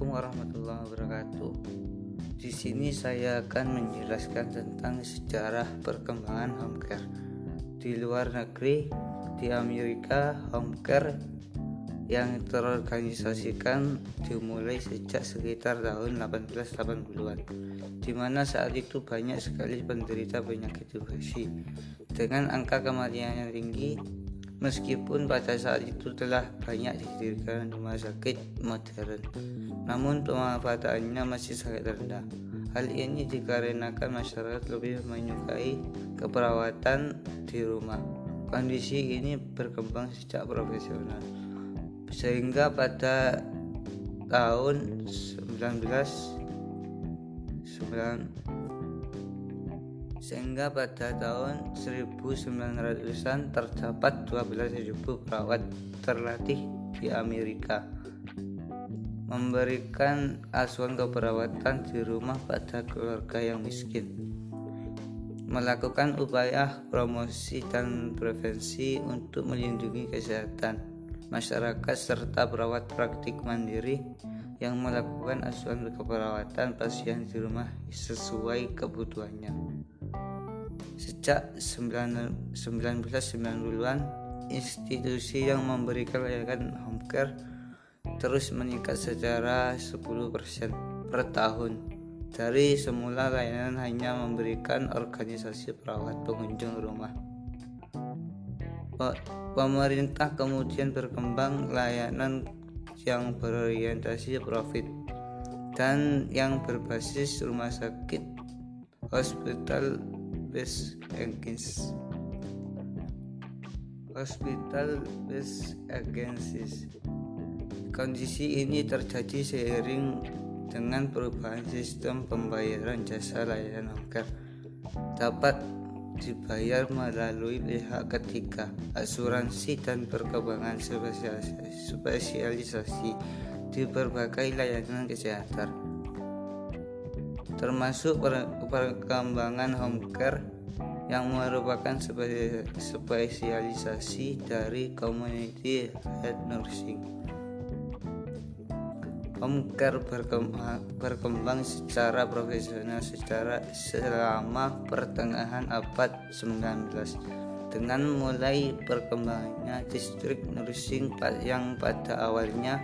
Assalamualaikum warahmatullahi wabarakatuh. Di sini saya akan menjelaskan tentang sejarah perkembangan home care. Di luar negeri, di Amerika, home care yang terorganisasikan dimulai sejak sekitar tahun 1880-an, di mana saat itu banyak sekali penderita penyakit infeksi dengan angka kematian yang tinggi Meskipun pada saat itu telah banyak didirikan rumah sakit modern, namun pemanfaatannya masih sangat rendah. Hal ini dikarenakan masyarakat lebih menyukai keperawatan di rumah. Kondisi ini berkembang sejak profesional, sehingga pada tahun 19 sehingga pada tahun 1900-an terdapat 12.000 perawat terlatih di Amerika memberikan asuhan keperawatan di rumah pada keluarga yang miskin melakukan upaya promosi dan prevensi untuk melindungi kesehatan masyarakat serta perawat praktik mandiri yang melakukan asuhan keperawatan pasien di rumah sesuai kebutuhannya. Sejak 1990-an, institusi yang memberikan layanan home care terus meningkat secara 10% per tahun. Dari semula layanan hanya memberikan organisasi perawat pengunjung rumah. Pemerintah kemudian berkembang layanan yang berorientasi profit dan yang berbasis rumah sakit, hospital based agencies hospital based agencies kondisi ini terjadi seiring dengan perubahan sistem pembayaran jasa layanan hoker dapat dibayar melalui pihak ketiga asuransi dan perkembangan spesialisasi di berbagai layanan kesehatan termasuk perkembangan home care yang merupakan spesialisasi dari community health nursing. Home care berkembang secara profesional secara selama pertengahan abad 19 dengan mulai perkembangannya distrik nursing yang pada awalnya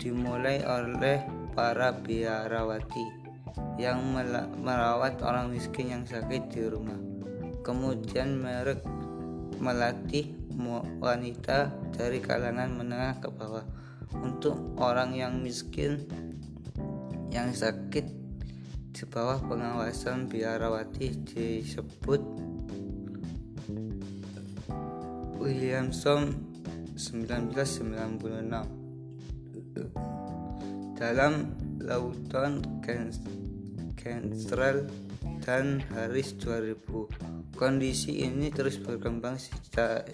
dimulai oleh para biarawati yang merawat orang miskin yang sakit di rumah. Kemudian merek melatih wanita dari kalangan menengah ke bawah untuk orang yang miskin yang sakit di bawah pengawasan biarawati disebut Williamson 1996 dalam Lawton Cantrell dan Harris 2000. Kondisi ini terus berkembang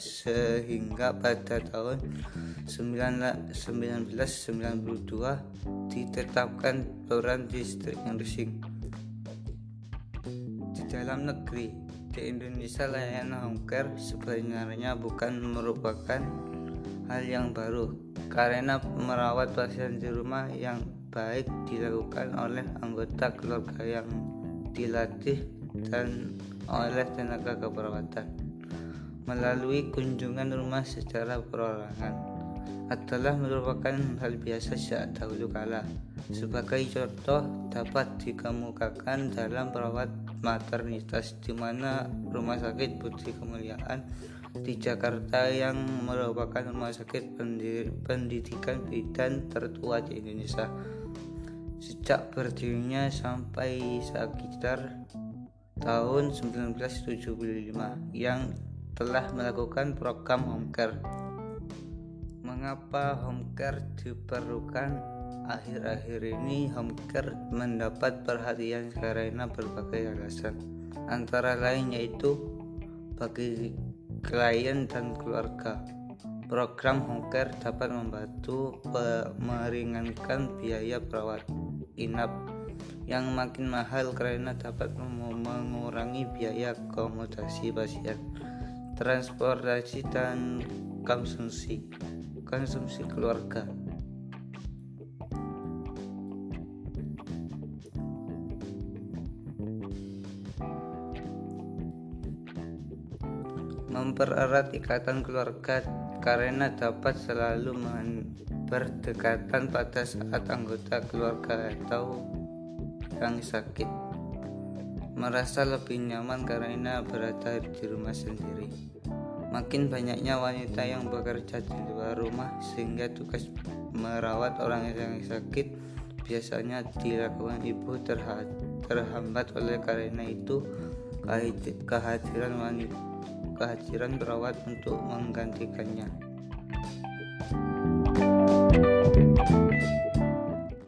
sehingga pada tahun 1992 ditetapkan peran distrik nursing. Di dalam negeri, di Indonesia layanan home care sebenarnya bukan merupakan hal yang baru karena merawat pasien di rumah yang baik dilakukan oleh anggota keluarga yang dilatih dan oleh tenaga keperawatan melalui kunjungan rumah secara perorangan adalah merupakan hal biasa sejak dahulu kala. Sebagai contoh dapat dikemukakan dalam perawat maternitas di mana rumah sakit Putri Kemuliaan di Jakarta yang merupakan rumah sakit pendidikan bidan tertua di Indonesia sejak berdirinya sampai sekitar tahun 1975 yang telah melakukan program home care. Mengapa home care diperlukan? Akhir-akhir ini care mendapat perhatian karena berbagai alasan. Antara lain yaitu bagi klien dan keluarga Program care dapat membantu meringankan biaya perawat inap yang makin mahal karena dapat mengurangi biaya akomodasi pasien, transportasi dan konsumsi konsumsi keluarga. Mempererat ikatan keluarga karena dapat selalu berdekatan pada saat anggota keluarga atau yang sakit. Merasa lebih nyaman karena berada di rumah sendiri. Makin banyaknya wanita yang bekerja di luar rumah sehingga tugas merawat orang yang sakit biasanya dilakukan ibu terhambat oleh karena itu kehadiran wanita kehadiran perawat untuk menggantikannya.